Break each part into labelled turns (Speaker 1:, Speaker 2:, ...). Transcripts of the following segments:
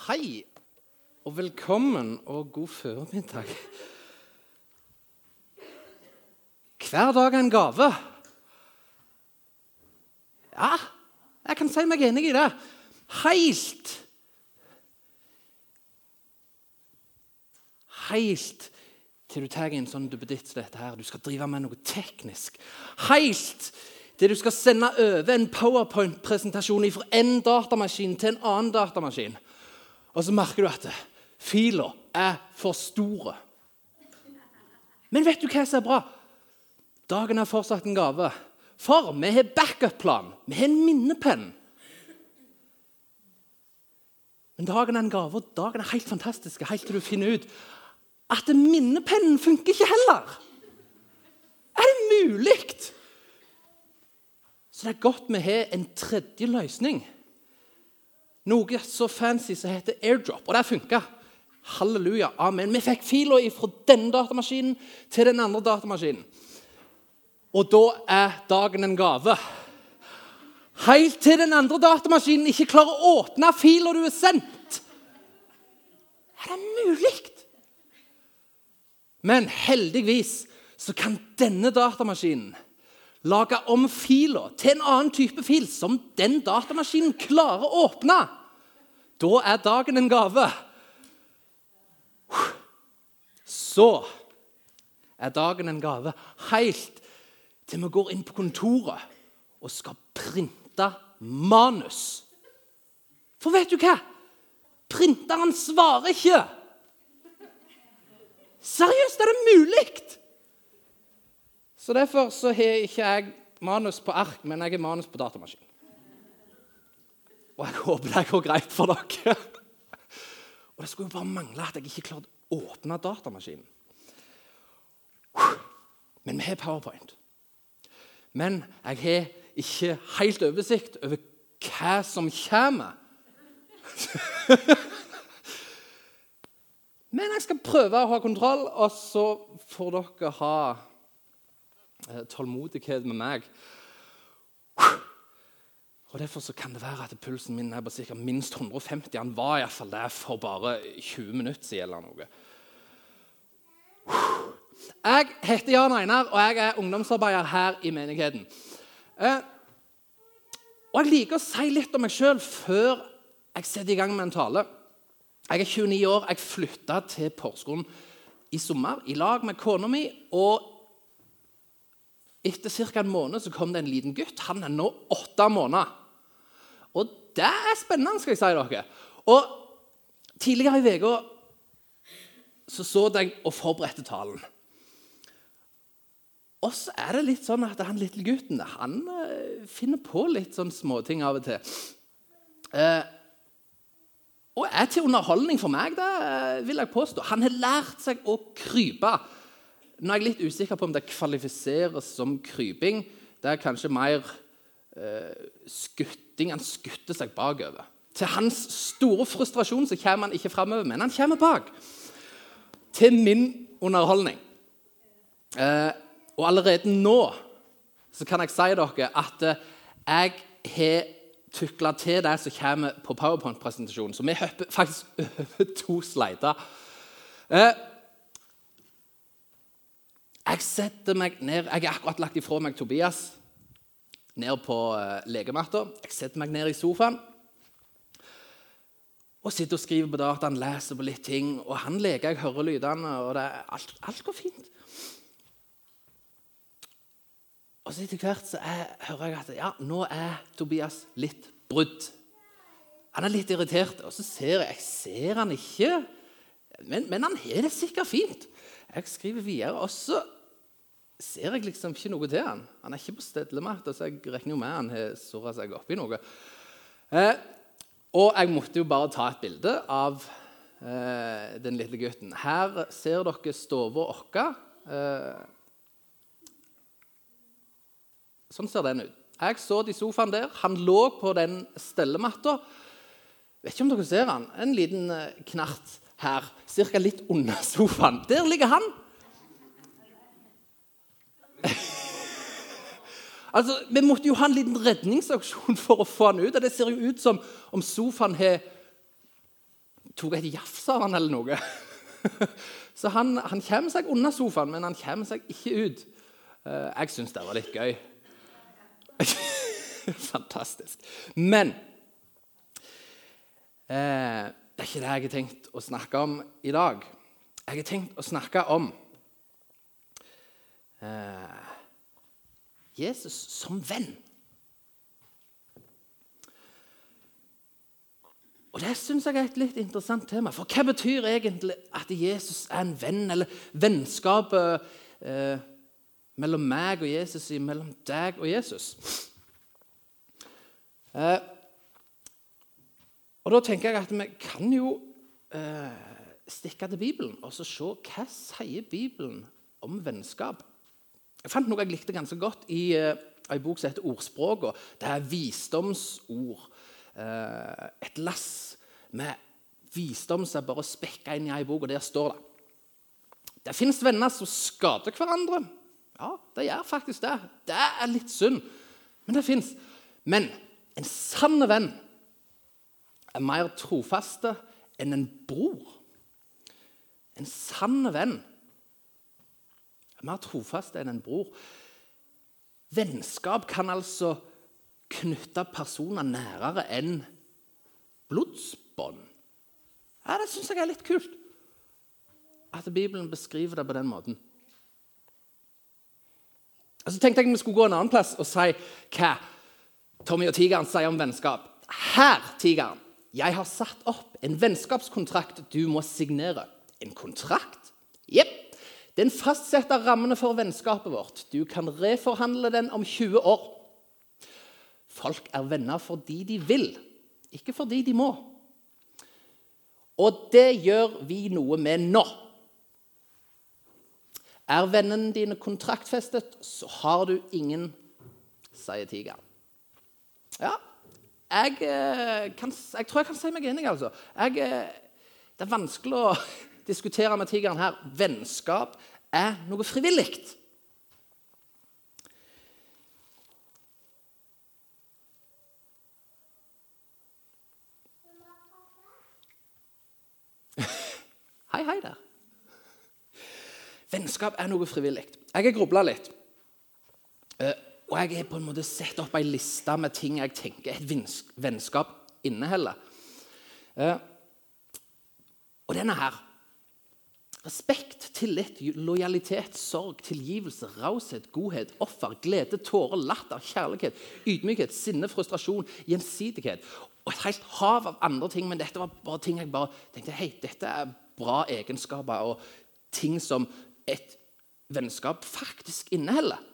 Speaker 1: Hei og velkommen og god formiddag. Hver dag er en gave. Ja, jeg kan si meg enig i det. Heilt. Heilt til du tar en sånn duppeditt som dette her. Du skal drive med noe teknisk. Heilt til du skal sende over en powerpoint-presentasjon fra en datamaskin til en annen datamaskin. Og så merker du at fila er for store. Men vet du hva som er bra? Dagen er fortsatt en gave. For vi har backup-plan. Vi har en minnepenn. Men dagen er en gave, og dagen er helt fantastisk helt til du finner ut at minnepennen funker ikke heller. Er det mulig? Så det er godt vi har en tredje løsning. Noe så fancy som heter airdrop. Og det funka. Halleluja, amen. Vi fikk fila fra denne datamaskinen til den andre datamaskinen. Og da er dagen en gave. Helt til den andre datamaskinen ikke klarer å åpne fila du er sendt. Er det mulig? Men heldigvis så kan denne datamaskinen lage om fila til en annen type fil som den datamaskinen klarer å åpne. Da er dagen en gave. Så er dagen en gave helt til vi går inn på kontoret og skal printe manus. For vet du hva? Printeren svarer ikke. Seriøst, er det mulig? Så Derfor så har ikke jeg manus på ark, men jeg har manus på datamaskin. Og jeg håper det går greit for dere. Og det skulle jo bare mangle at jeg ikke klarte å åpne datamaskinen. Men vi har Powerpoint. Men jeg har ikke helt oversikt over hva som kommer. Men jeg skal prøve å ha kontroll, og så får dere ha tålmodighet med meg. Og Derfor så kan det være at pulsen min er på ca. minst 150. Han var iallfall der for bare 20 minutter siden. eller noe. Jeg heter Jan Einar, og jeg er ungdomsarbeider her i menigheten. Eh, og Jeg liker å si litt om meg sjøl før jeg setter i gang med en tale. Jeg er 29 år. Jeg flytta til Porsgrunn i sommer i lag med kona mi. Og etter ca. en måned så kom det en liten gutt. Han er nå åtte måneder. Og det er spennende, skal jeg si dere. Og Tidligere i uka så, så jeg og forberedte talen. Og så er det litt sånn at han lille gutten han uh, finner på litt sånn småting av og til. Eh, og er til underholdning for meg, det vil jeg påstå. Han har lært seg å krype. Nå er jeg litt usikker på om det kvalifiseres som kryping. Det er kanskje mer eh, skutting. Han skutter seg bakover. Til hans store frustrasjon så kommer han ikke framover, men han kommer bak. Til min underholdning. Eh, og allerede nå så kan jeg si dere at eh, jeg har tukla til det som kommer på PowerPoint-presentasjonen. Så vi hopper faktisk over to slider. Eh, jeg setter meg ned Jeg har akkurat lagt ifra meg Tobias ned på eh, legematta. Jeg setter meg ned i sofaen og sitter og skriver på dataen, leser på litt ting. Og han leker, jeg hører lydene, og alt, alt går fint. Og så etter hvert så jeg, hører jeg at ja, nå er Tobias litt brudd. Han er litt irritert. Og så ser jeg jeg ser han ikke, men, men han har det sikkert fint. Jeg skriver videre, og så ser jeg liksom ikke noe til han. Han er ikke på stedlematta, så jeg regner jo med han har surra seg oppi noe. Eh, og jeg måtte jo bare ta et bilde av eh, den lille gutten. Her ser dere stua vår. Eh, Sånn ser den ut. Jeg så det i sofaen der. Han lå på den stellematta. Vet ikke om dere ser han. En liten eh, knart her, ca. litt under sofaen. Der ligger han. altså, Vi måtte jo ha en liten redningsaksjon for å få han ut. og Det ser jo ut som om sofaen har tok et jafs av han eller noe. Så han, han kommer seg unna sofaen, men han kommer seg ikke ut. Eh, jeg syns det var litt gøy. Fantastisk. Men eh, det er ikke det jeg har tenkt å snakke om i dag. Jeg har tenkt å snakke om eh, Jesus som venn. Og Det syns jeg er et litt interessant tema. For hva betyr egentlig at Jesus er en venn, eller vennskapet eh, mellom meg og Jesus, mellom deg og Jesus? Eh, og Da tenker jeg at vi kan jo eh, stikke til Bibelen og så se hva sier Bibelen om vennskap. Jeg fant noe jeg likte ganske godt i eh, en bok som heter Ordspråka. Det er visdomsord. Uh, et lass med visdom som er bare spekka inn i ei bok, og der står det Det fins venner som skader hverandre. Ja, det gjør faktisk det. Det er litt synd, men det fins. Men en sann venn er mer trofaste enn en bror. En sann venn er mer trofast enn en bror. Vennskap kan altså knytte personer nærere enn blodsbånd. Ja, det syns jeg er litt kult. At Bibelen beskriver det på den måten. Så tenkte jeg vi skulle gå en annen plass og si hva Tommy og Tigeren sier om vennskap. Her, Tigeren, jeg har satt opp en vennskapskontrakt du må signere. En kontrakt? Jepp. Den fastsetter rammene for vennskapet vårt. Du kan reforhandle den om 20 år. Folk er venner fordi de vil, ikke fordi de må. Og det gjør vi noe med nå. Er vennene dine kontraktfestet, så har du ingen, sier tigeren. Ja, jeg, eh, kan, jeg, tror jeg kan si meg enig, altså. Jeg, eh, det er vanskelig å diskutere med tigeren her. Vennskap er noe frivillig. Hei, hei der. Vennskap er noe frivillig. Jeg har grubla litt. Og jeg har på en måte sett opp ei liste med ting jeg tenker et vennskap inneholder. Eh, og denne her Respekt, tillit, lojalitet, sorg, tilgivelse, raushet, godhet, offer, glede, tårer, latter, kjærlighet, ydmykhet, sinne, frustrasjon, gjensidighet. Og et helt hav av andre ting, men dette var bare ting jeg bare tenkte hei, dette er bra egenskaper og ting som et vennskap faktisk inneholder.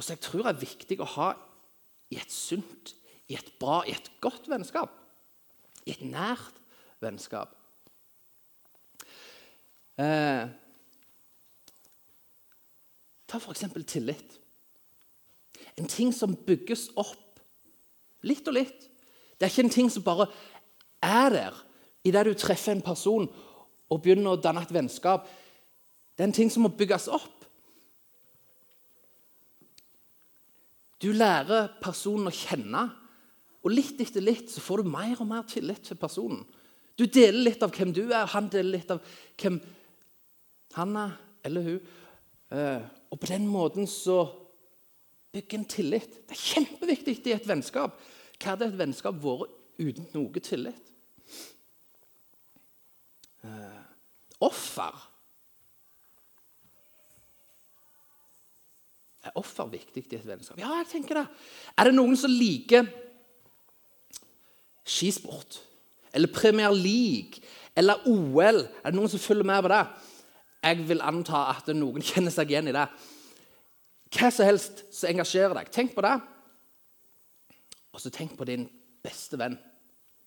Speaker 1: Og så jeg tror er viktig å ha i et sunt, i et bra, i et godt vennskap. I et nært vennskap. Eh, ta f.eks. tillit. En ting som bygges opp litt og litt. Det er ikke en ting som bare er der idet du treffer en person og begynner å danne et vennskap. Det er en ting som må bygges opp. Du lærer personen å kjenne, og litt etter litt så får du mer og mer tillit til personen. Du deler litt av hvem du er, han deler litt av hvem han er, eller hun. Eh, og på den måten så bygger en tillit. Det er kjempeviktig i et vennskap. Hva hadde et vennskap vært uten noe tillit? Eh, offer. Er offer viktig i et vennskap? Ja, jeg tenker det. Er det noen som liker skisport? eller Premier League eller OL. Er det noen som følger med på det? Jeg vil anta at noen kjenner seg igjen i det. Hva som helst som engasjerer deg. Tenk på det. Og så tenk på din beste venn.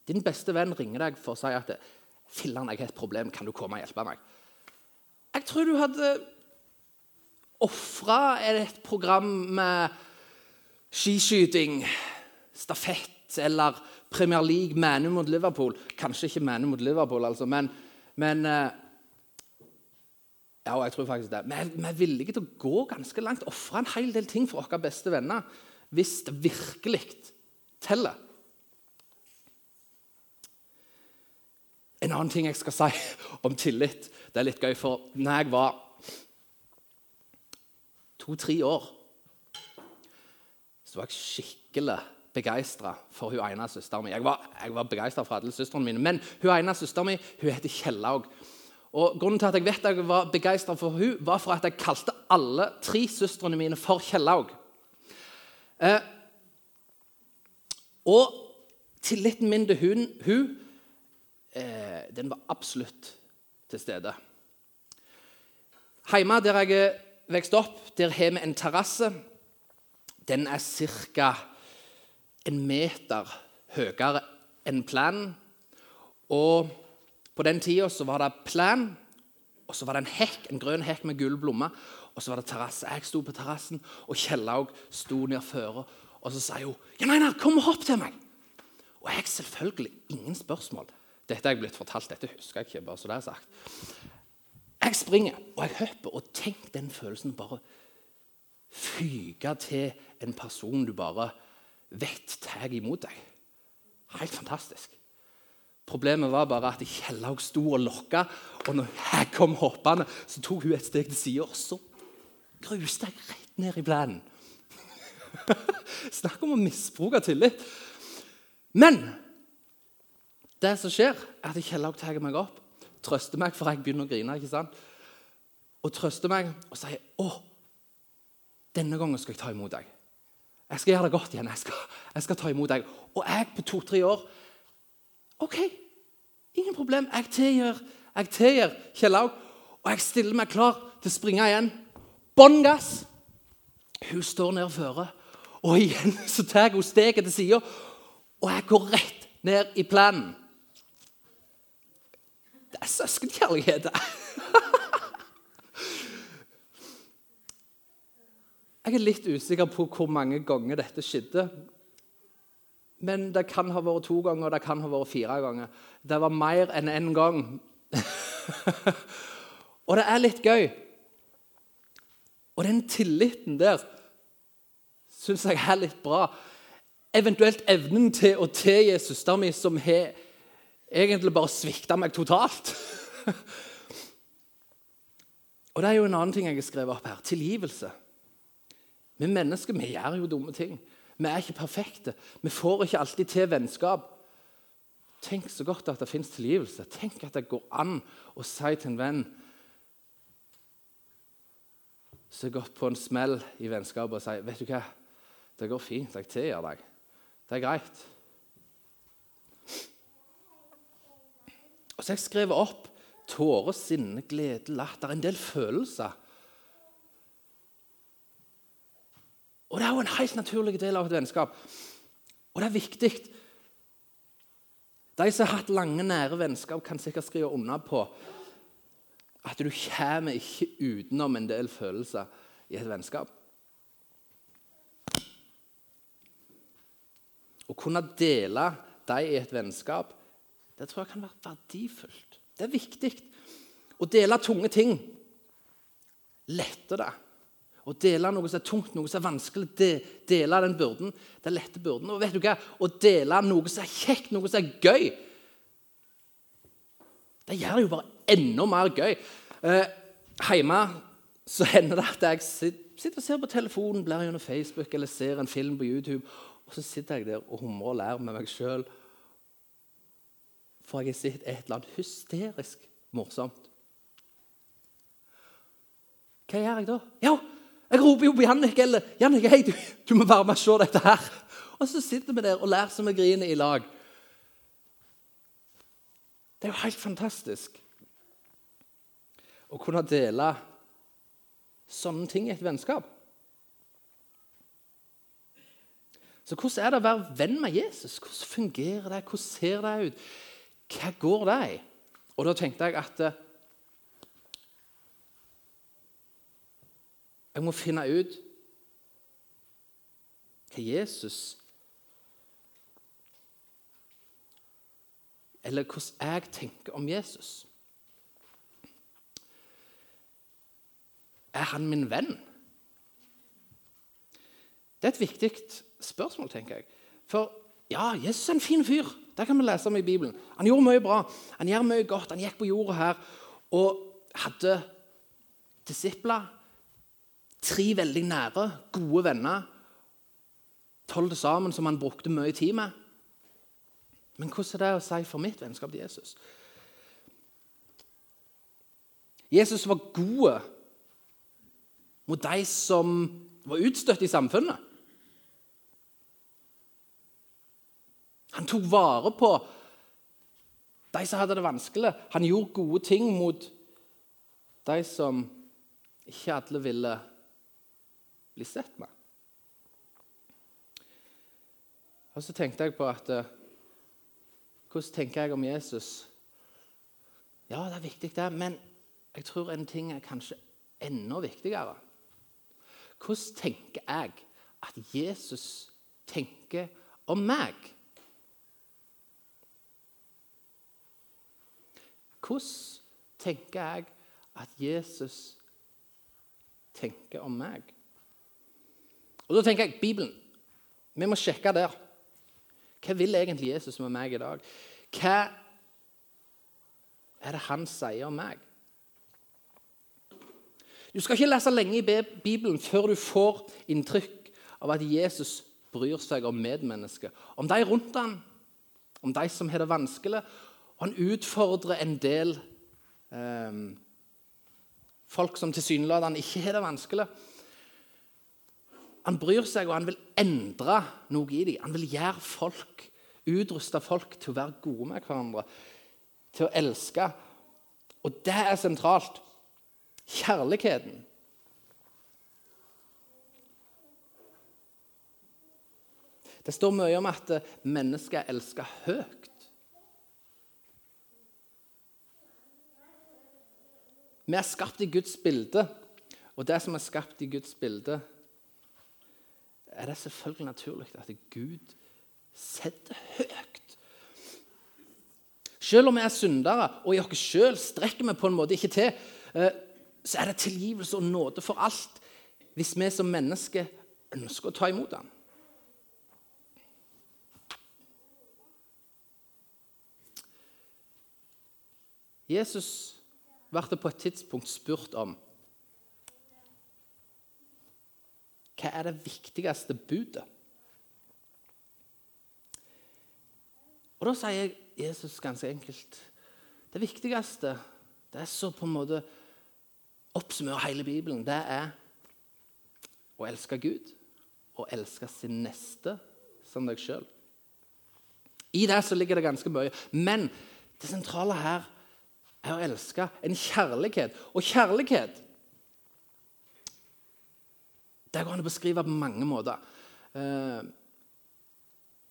Speaker 1: Din beste venn ringer deg for å si at 'Filler'n, jeg har et problem. Kan du komme og hjelpe meg?' Jeg tror du hadde Ofra er et program med skiskyting, stafett eller Premier League Manu mot Liverpool. Kanskje ikke Manu mot Liverpool, altså, men, men eh, ja, jeg tror faktisk det. Vi er, vi er villige til å gå ganske langt, ofre en hel del ting for våre beste venner hvis det virkelig teller. En annen ting jeg skal si om tillit, det er litt gøy, for når jeg var to-tre år, så var jeg skikkelig begeistra for hun ene søsteren min. Jeg var, jeg var begeistra for alle søstrene mine, men hun ene søsteren min hun heter Kjellaug. Og Grunnen til at jeg vet jeg var begeistra for hun, var for at jeg kalte alle tre søstrene mine for Kjellaug. Eh, og tilliten min til hun, hun eh, den var absolutt til stede. Hjemme der jeg er vokst opp, der har vi en terrasse. Den er ca. en meter høyere enn planen. Og på den tida var det plan, og så var det en hekk, en grønn hekk med gul blomme. Og så var det terrasse. Jeg sto på terrassen, og Kjellaug sto ned føre. Og så sa hun ja, nei, nei, 'Kom og hopp til meg.' Og jeg selvfølgelig ingen spørsmål. Dette er jeg blitt fortalt, dette husker jeg ikke. bare så det er sagt. Jeg springer og jeg hopper, og tenk den følelsen bare fyke til en person du bare vet tar imot deg. Helt fantastisk. Problemet var bare at Kjellaug sto og lokka, og når jeg kom hoppende, så tok hun et steg til sida, og så gruste jeg rett ned i plenen. Snakk om å misbruke tillit. Men det som skjer, er at Kjellaug tar meg opp, trøster meg, for jeg begynner å grine. ikke sant? Og trøster meg og sier 'Å, denne gangen skal jeg ta imot deg.' Jeg skal gjøre det godt igjen. Jeg skal, jeg skal ta imot deg. Og jeg på to-tre år OK, ingen problem. Jeg tilgir, jeg tilgir Kjellaug. Og jeg stiller meg klar til å springe igjen. Bånn gass! Hun står ned føre. Og igjen så tar hun steget til sida, og jeg går rett ned i planen. Er søskenkjærlighet. Jeg er litt usikker på hvor mange ganger dette skjedde. Men det kan ha vært to ganger, det kan ha vært fire ganger. Det var mer enn én en gang. og det er litt gøy. Og den tilliten der syns jeg er litt bra. Eventuelt evnen til å tilgi der min, som har egentlig bare svikta meg totalt. og det er jo en annen ting jeg har skrevet opp her. Tilgivelse. Vi mennesker vi gjør jo dumme ting. Vi er ikke perfekte. Vi får ikke alltid til vennskap. Tenk så godt at det fins tilgivelse. Tenk at det går an å si til en venn som har gått på en smell i vennskapet, og si vet du hva, det går fint, jeg tilgir deg. Det er greit. Og så har jeg skrevet opp tårer, sinne, glede, latter. En del følelser. Og det er jo en helt naturlig del av et vennskap. Og det er viktig. De som har hatt lange, nære vennskap, kan sikkert skrive under på at du kommer ikke utenom en del følelser i et vennskap. Å kunne dele dem i et vennskap det tror jeg kan være verdifullt. Det er viktig. Å dele tunge ting letter det. Å dele noe som er tungt, noe som er vanskelig, de, dele den byrden, det letter byrden. Og vet du hva? Å dele noe som er kjekt, noe som er gøy, det gjør det jo bare enda mer gøy. Eh, hjemme så hender det at jeg sitter og ser på telefonen, blar gjennom Facebook eller ser en film på YouTube, og så sitter jeg der og humrer og ler med meg sjøl. For jeg har sett et eller annet hysterisk morsomt. Hva gjør jeg da? Ja, jeg roper jo på Jannik eller 'Jannik, hei, du, du må være med og se dette her.' Og så sitter vi der og lærer som vi griner i lag. Det er jo helt fantastisk å kunne dele sånne ting i et vennskap. Så hvordan er det å være venn med Jesus? Hvordan fungerer det? Hvordan ser det ut? Hva går det i? Og da tenkte jeg at eh, Jeg må finne ut hva Jesus Eller hvordan jeg tenker om Jesus. Er han min venn? Det er et viktig spørsmål, tenker jeg. For ja, Jesus er en fin fyr. Det kan vi lese om i Bibelen. Han gjorde mye bra. Han gjør mye godt. Han gikk på jorda her og hadde disipler. Tre veldig nære, gode venner. Tolv til sammen som han brukte mye tid med. Men hvordan er det å si for mitt vennskap til Jesus? Jesus var god mot de som var utstøtt i samfunnet. Han tok vare på de som hadde det vanskelig. Han gjorde gode ting mot de som ikke alle ville bli sett med. Og så tenkte jeg på at eh, Hvordan tenker jeg om Jesus? Ja, det er viktig, det, men jeg tror en ting er kanskje enda viktigere. Hvordan tenker jeg at Jesus tenker om meg? Hvordan tenker jeg at Jesus tenker om meg? Og Da tenker jeg Bibelen. Vi må sjekke der. Hva vil egentlig Jesus med meg i dag? Hva er det han sier om meg? Du skal ikke lese lenge i Bibelen før du får inntrykk av at Jesus bryr seg om medmennesket. Om de rundt ham, om de som har det vanskelig. Og han utfordrer en del eh, folk som tilsynelatende ikke har det vanskelig. Han bryr seg, og han vil endre noe i dem. Han vil gjøre folk, utruste folk til å være gode med hverandre, til å elske. Og det er sentralt. Kjærligheten. Det står mye om at mennesker elsker høyt. Vi er skapt i Guds bilde, og det som er skapt i Guds bilde, er det selvfølgelig naturlig at Gud setter høyt. Selv om vi er syndere, og i oss sjøl strekker vi på en måte ikke til, eh, så er det tilgivelse og nåde for alt hvis vi som mennesker ønsker å ta imot ham. Jesus ble på et tidspunkt spurt om hva er det viktigste budet. Og Da sier Jesus ganske enkelt det viktigste det er så på en måte oppsummerer hele Bibelen, det er å elske Gud og elske sin neste som deg sjøl. I det så ligger det ganske mye. Men det sentrale her er å elske. En kjærlighet. Og kjærlighet det går an å beskrive på mange måter. Eh,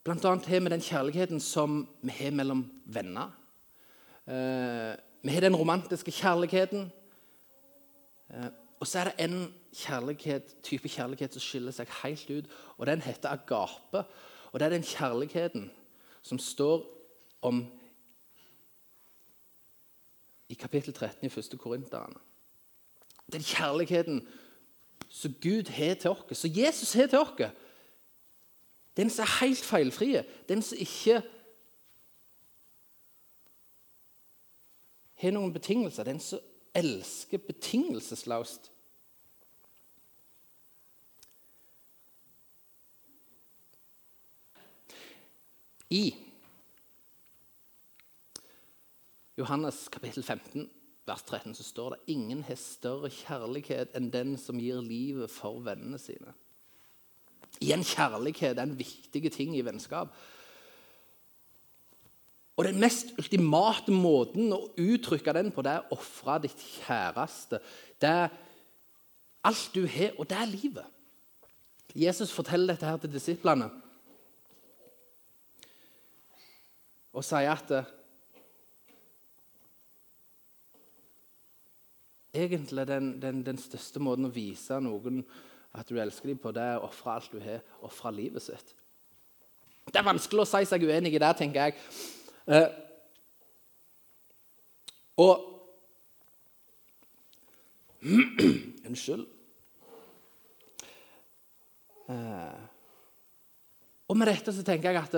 Speaker 1: blant annet har vi den kjærligheten som vi har mellom venner. Eh, vi har den romantiske kjærligheten. Eh, og så er det en kjærlighet, type kjærlighet som skiller seg helt ut, og den heter agape. Og det er den kjærligheten som står om i kapittel 13 i 1. Korinterne. Den kjærligheten som Gud har til oss, som Jesus har til oss. Den som er helt feilfri, den som ikke har noen betingelser, den som elsker betingelsesløst. I Johannes kapittel 15, vers 13, så står det ingen har større kjærlighet enn den som gir livet for vennene sine. Igjen, kjærlighet er en viktig ting i vennskap. Og Den mest ultimate måten å uttrykke den på, det er å ofre ditt kjæreste. Det er alt du har, og det er livet. Jesus forteller dette her til disiplene og sier at egentlig den, den, den, største måten å vise noen at du elsker dem på, det er å ofre alt du har, ofre livet sitt. Det er vanskelig å si seg uenig i det, tenker jeg. Eh, og Unnskyld. Eh, og med dette så tenker jeg at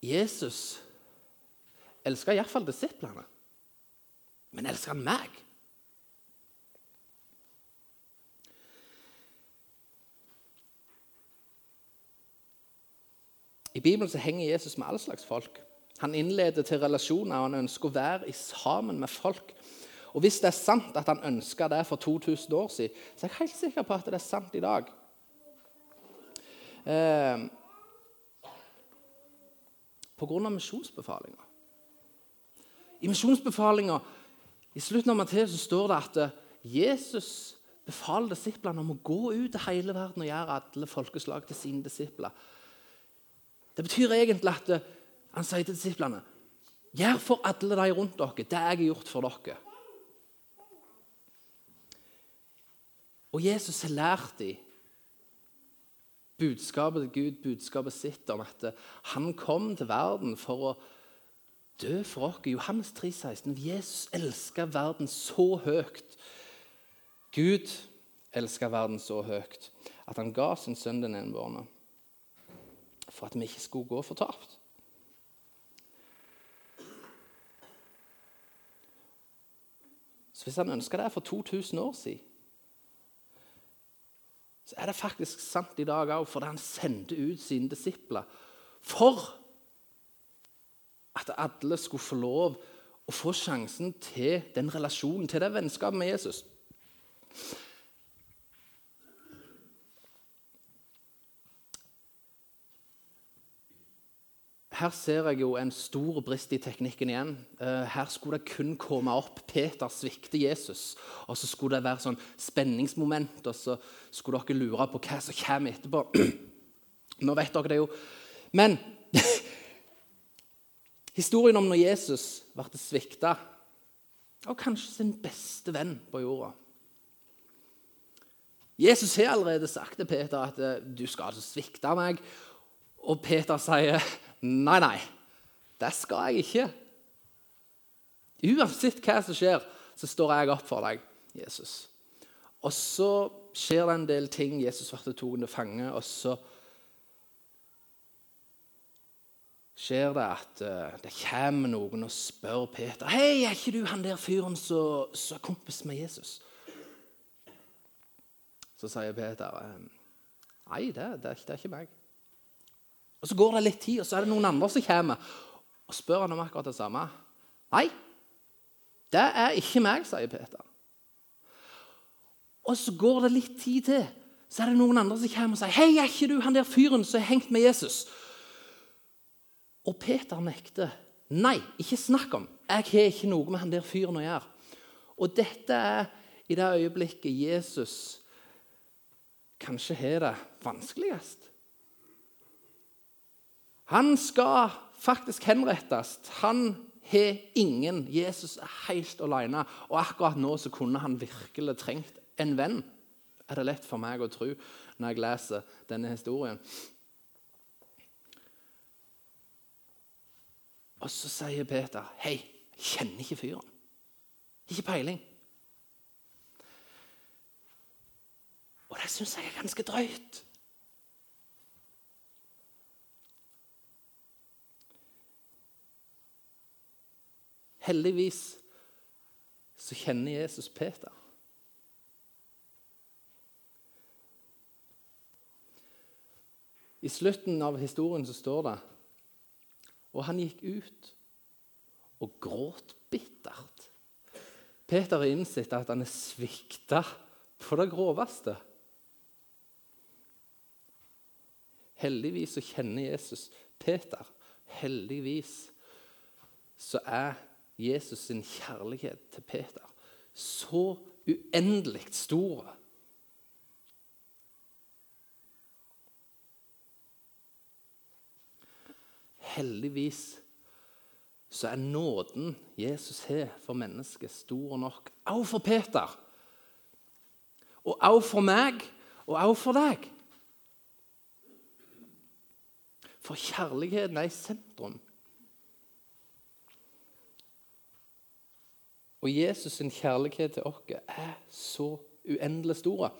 Speaker 1: Jesus elsker iallfall disiplene. Men elsker han meg? I Bibelen så henger Jesus med all slags folk. Han innleder til relasjoner, og han ønsker å være sammen med folk. Og Hvis det er sant at han ønska det for 2000 år siden, så er jeg helt sikker på at det er sant i dag. Eh, av misjonsbefalinga. I misjonsbefalinga i slutten av Matteus står det at eh, Jesus befaler disiplene om å gå ut til hele verden og gjøre alle folkeslag til sine disipler. Det betyr egentlig at eh, han sier til disiplene Gjør for alle de rundt dere det jeg har gjort for dere. Og Jesus har lært dem budskapet til Gud, budskapet sitt om at han kom til verden for å dø for oss. Johannes 3, 16. Jesus elsker verden så høyt. Gud elsker verden så høyt at han ga sin sønn den enbårne for at vi ikke skulle gå fortapt. Så hvis han ønska det for 2000 år siden så er det faktisk sant i dag òg, fordi han sendte ut sine disipler for at alle skulle få lov å få sjansen til den relasjonen, til det vennskapet med Jesus. Her ser jeg jo en stor brist i teknikken igjen. Eh, her skulle det kun komme opp Peter svikter Jesus. Og så skulle det være sånn spenningsmoment, og så skulle dere lure på hva som kommer etterpå. Nå vet dere det jo. Men historien om når Jesus ble svikta av kanskje sin beste venn på jorda Jesus har allerede sagt til Peter at eh, du skal altså svikte meg. Og Peter sier Nei, nei, det skal jeg ikke. Uansett hva som skjer, så står jeg opp for deg, Jesus. Og så skjer det en del ting. Jesus ble tatt til fange, og så skjer det at uh, det kommer noen og spør Peter «Hei, er ikke du han der fyren som er kompis med Jesus. Så sier Peter nei, det, det, det er ikke meg. Og Så går det litt tid, og så er det noen andre som kommer og spør han om akkurat det samme. Nei, det er ikke meg, sier Peter. Og så går det litt tid til, så er det noen andre som kommer og sier Hei, er ikke du han der fyren som har hengt med Jesus? Og Peter nekter. Nei, ikke snakk om. Jeg har ikke noe med han der fyren å gjøre. Og dette er i det øyeblikket Jesus kanskje har det vanskeligst. Han skal faktisk henrettes. Han har ingen. Jesus er helt alene. Og akkurat nå så kunne han virkelig trengt en venn. Er det lett for meg å tro når jeg leser denne historien. Og så sier Peter, 'Hei, jeg kjenner ikke fyren.' Ikke peiling. Og det syns jeg er ganske drøyt. Heldigvis så kjenner Jesus Peter. I slutten av historien så står det Og han gikk ut og gråt bittert. Peter har innsett at han er svikta på det groveste. Heldigvis så kjenner Jesus Peter. Heldigvis så er Jesus sin kjærlighet til Peter så uendelig stor. Heldigvis så er nåden Jesus har for mennesket, stor nok òg for Peter. Og òg for meg, og òg for deg. For kjærligheten er i sentrum. Og Jesus' sin kjærlighet til oss er så uendelig stor.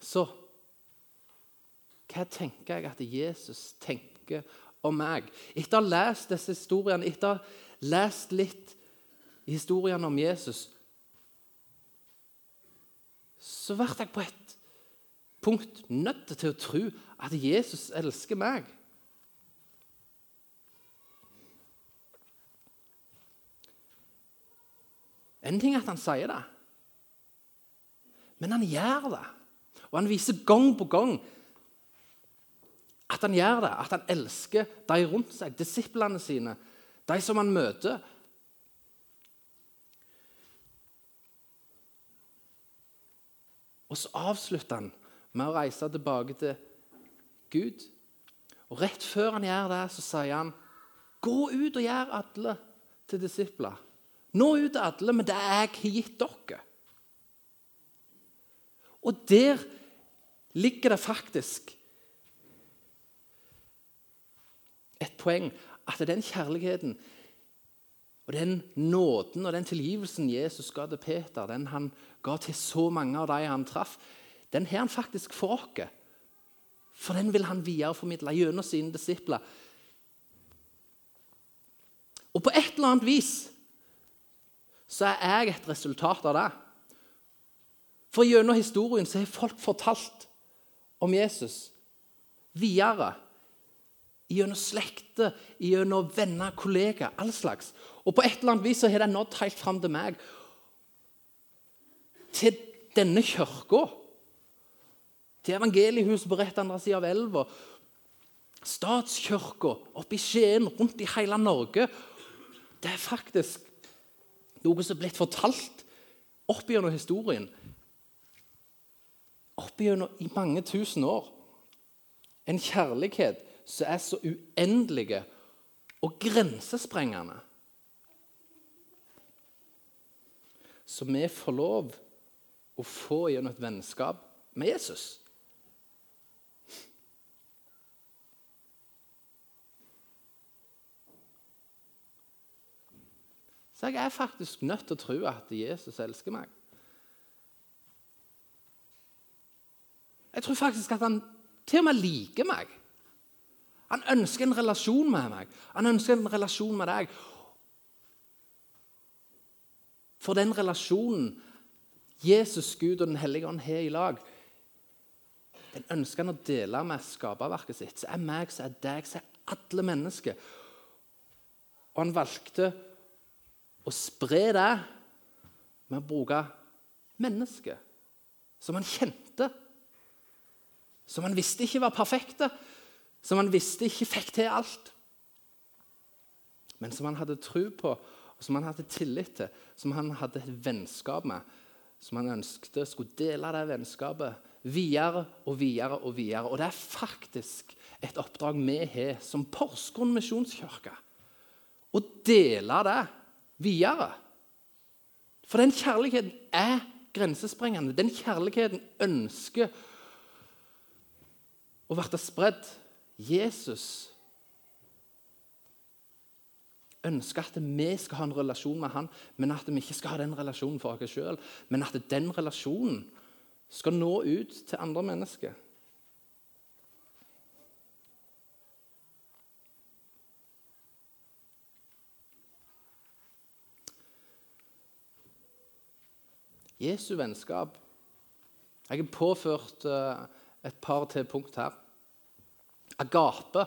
Speaker 1: Så hva tenker jeg at Jesus tenker om meg? Etter å ha lest disse historiene, etter å ha lest litt historiene om Jesus, så ble jeg på et punkt nødt til å tro at Jesus elsker meg. En ting er at han sier det, men han gjør det. Og han viser gang på gang at han gjør det, at han elsker de rundt seg, disiplene sine, de som han møter. Og så avslutter han med å reise tilbake til Gud. Og Rett før han gjør det, så sier han, 'Gå ut og gjør alle til disipler.' Nå ut til alle men det jeg har gitt dere. Og der ligger det faktisk et poeng at den kjærligheten og den nåden og den tilgivelsen Jesus ga til Peter, den han ga til så mange av de han traff, den har han faktisk for oss. For den vil han videreformidle gjennom sine disipler. Og på et eller annet vis så er jeg et resultat av det. For gjennom historien så har folk fortalt om Jesus videre. Gjennom slekter, gjennom venner, kollegaer, all slags. Og på et eller annet vis så har det nådd helt fram til meg. Til denne kirka. Til evangeliehuset på rett andre sida av elva. Statskirka oppe i Skien, rundt i hele Norge. Det er faktisk noe som er blitt fortalt opp gjennom historien. Opp gjennom i mange tusen år. En kjærlighet som er så uendelige og grensesprengende. Så vi får lov å få gjennom et vennskap med Jesus. Så jeg er faktisk nødt til å tro at Jesus elsker meg. Jeg tror faktisk at han til og med liker meg. Han ønsker en relasjon med meg. Han ønsker en relasjon med deg. For den relasjonen Jesus, Gud og Den hellige ånd har i lag, den ønsker han å dele med skaperverket sitt. Så er meg, så er deg, så er alle mennesker. Og han valgte å spre det med å bruke mennesker som han kjente. Som han visste ikke var perfekte, som han visste ikke fikk til alt. Men som han hadde tro på, og som han hadde tillit til, som han hadde et vennskap med. Som han ønsket skulle dele det vennskapet videre og videre. Og videre. Og det er faktisk et oppdrag vi har som Porsgrunn misjonskirke. Å dele det videre. For den kjærligheten er grensesprengende. Den kjærligheten ønsker å bli spredd. Jesus ønsker at vi skal ha en relasjon med han, men at vi ikke skal ha den relasjonen for oss sjøl. Men at den relasjonen skal nå ut til andre mennesker. Jesu vennskap. Jeg har påført uh, et par til punkt her. Agape.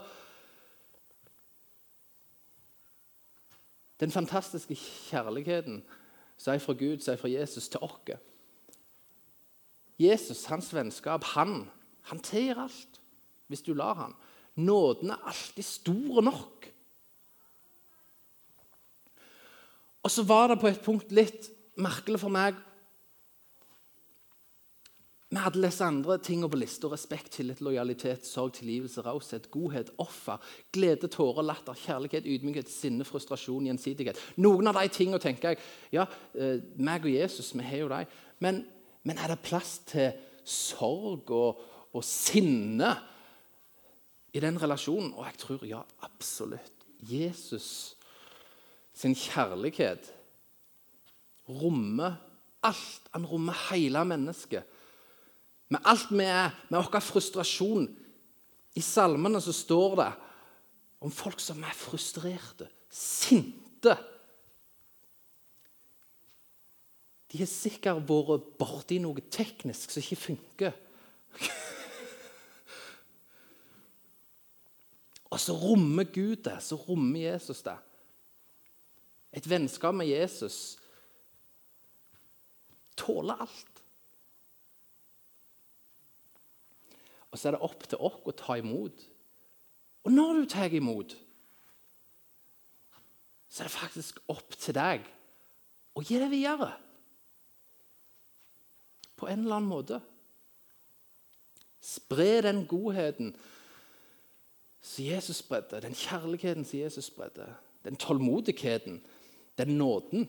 Speaker 1: Den fantastiske kjærligheten som er fra Gud, som er fra Jesus, til oss. Jesus, hans vennskap, han, han tilgir alt hvis du lar han. Nåden er alltid stor nok. Og så var det på et punkt litt merkelig for meg med alle disse andre tingene på lista respekt, tillit, lojalitet, sorg, tilgivelse, raushet, godhet, offer, glede, tårer, latter, kjærlighet, ydmykhet, sinne, frustrasjon, gjensidighet. Noen av de tingene tenker jeg ja, eh, meg og Jesus, vi har jo dem. Men, men, er det plass til sorg og, og sinne i den relasjonen? Og jeg tror ja, absolutt. Jesus sin kjærlighet rommer alt. Han rommer hele mennesket med alt vi er, med vår frustrasjon, I salmene så står det om folk som er frustrerte, sinte. De har sikkert vært borti noe teknisk som ikke funker. Og så rommer Gud det, så rommer Jesus det. Et vennskap med Jesus tåler alt. Og så er det opp til oss å ta imot. Og når du tar imot, så er det faktisk opp til deg å gi det videre. På en eller annen måte. Spre den godheten som Jesus spredde, den kjærligheten som Jesus spredde, den tålmodigheten, den nåden.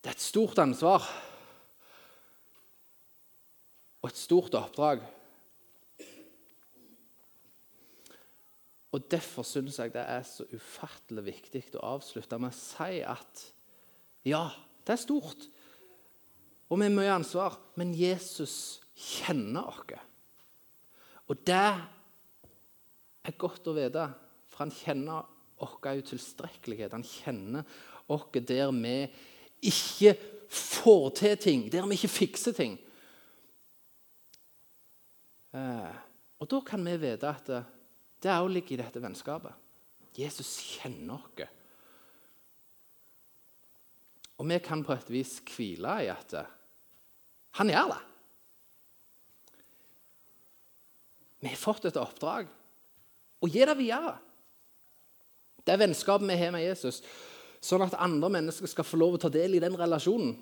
Speaker 1: Det er et stort ansvar og et stort oppdrag. Og Derfor syns jeg det er så ufattelig viktig å avslutte med å si at ja, det er stort, og vi har mye ansvar, men Jesus kjenner oss. Og det er godt å vite, for han kjenner vår utilstrekkelighet. Han kjenner oss der vi ikke får til ting, der vi ikke fikser ting. Eh, og da kan vi vite at det, det òg ligger i dette vennskapet. Jesus kjenner oss. Og vi kan på et vis hvile i at han gjør det. Vi har fått et oppdrag og gi det videre. Det er vennskapet vi har med Jesus, sånn at andre mennesker skal få lov å ta del i den relasjonen.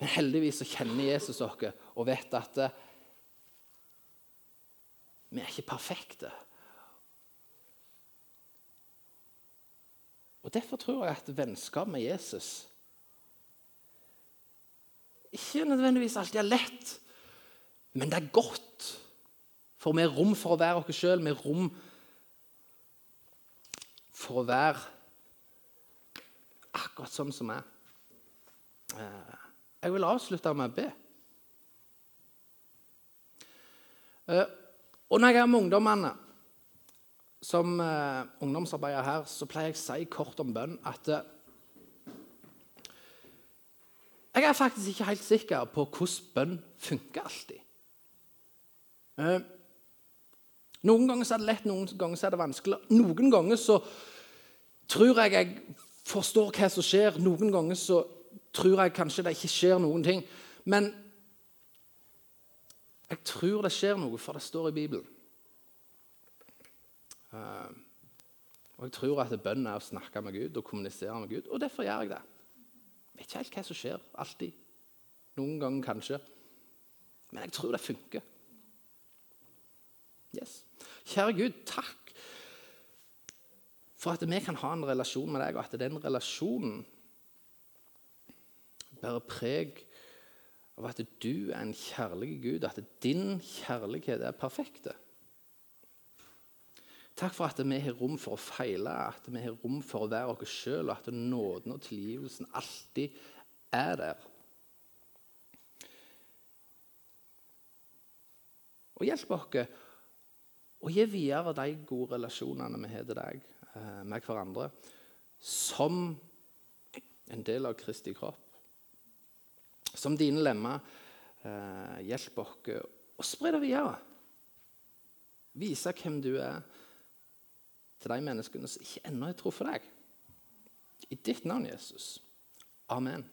Speaker 1: Men heldigvis så kjenner Jesus oss og vet at eh, vi er ikke perfekte. Og Derfor tror jeg at vennskap med Jesus ikke nødvendigvis alltid er lett, men det er godt. For vi har rom for å være oss sjøl. Vi har rom for å være akkurat sånn som vi er. Eh, jeg vil avslutte med å be. Eh, og når jeg er med ungdommene som uh, ungdomsarbeider her, så pleier jeg å si kort om bønn at uh, Jeg er faktisk ikke helt sikker på hvordan bønn funker alltid. Uh, noen ganger er det lett, noen ganger er det vanskelig. Noen ganger så tror jeg jeg forstår hva som skjer. Noen ganger så tror jeg kanskje det ikke skjer noen ting. Men jeg tror det skjer noe, for det står i Bibelen. Uh, og jeg tror at bønn er å snakke med Gud og kommunisere med Gud. Og derfor gjør jeg det. Jeg vet ikke helt hva som skjer. Alltid. Noen ganger kanskje. Men jeg tror det funker. Yes. Kjære Gud, takk for at vi kan ha en relasjon med deg, og at den relasjonen bærer preg av at du er en kjærlig Gud, at din kjærlighet er perfekte. Takk for at vi har rom for å feile, at vi har rom for å være oss sjøl, og at nåden og tilgivelsen alltid er der. Og hjelp oss å gi videre de gode relasjonene vi har til deg eh, med hverandre, som en del av Kristi kropp. Som dine lemmer. Eh, hjelp oss å spre det videre. Vise hvem du er til de menneskene som ikke ennå har truffet deg. I ditt navn, Jesus. Amen.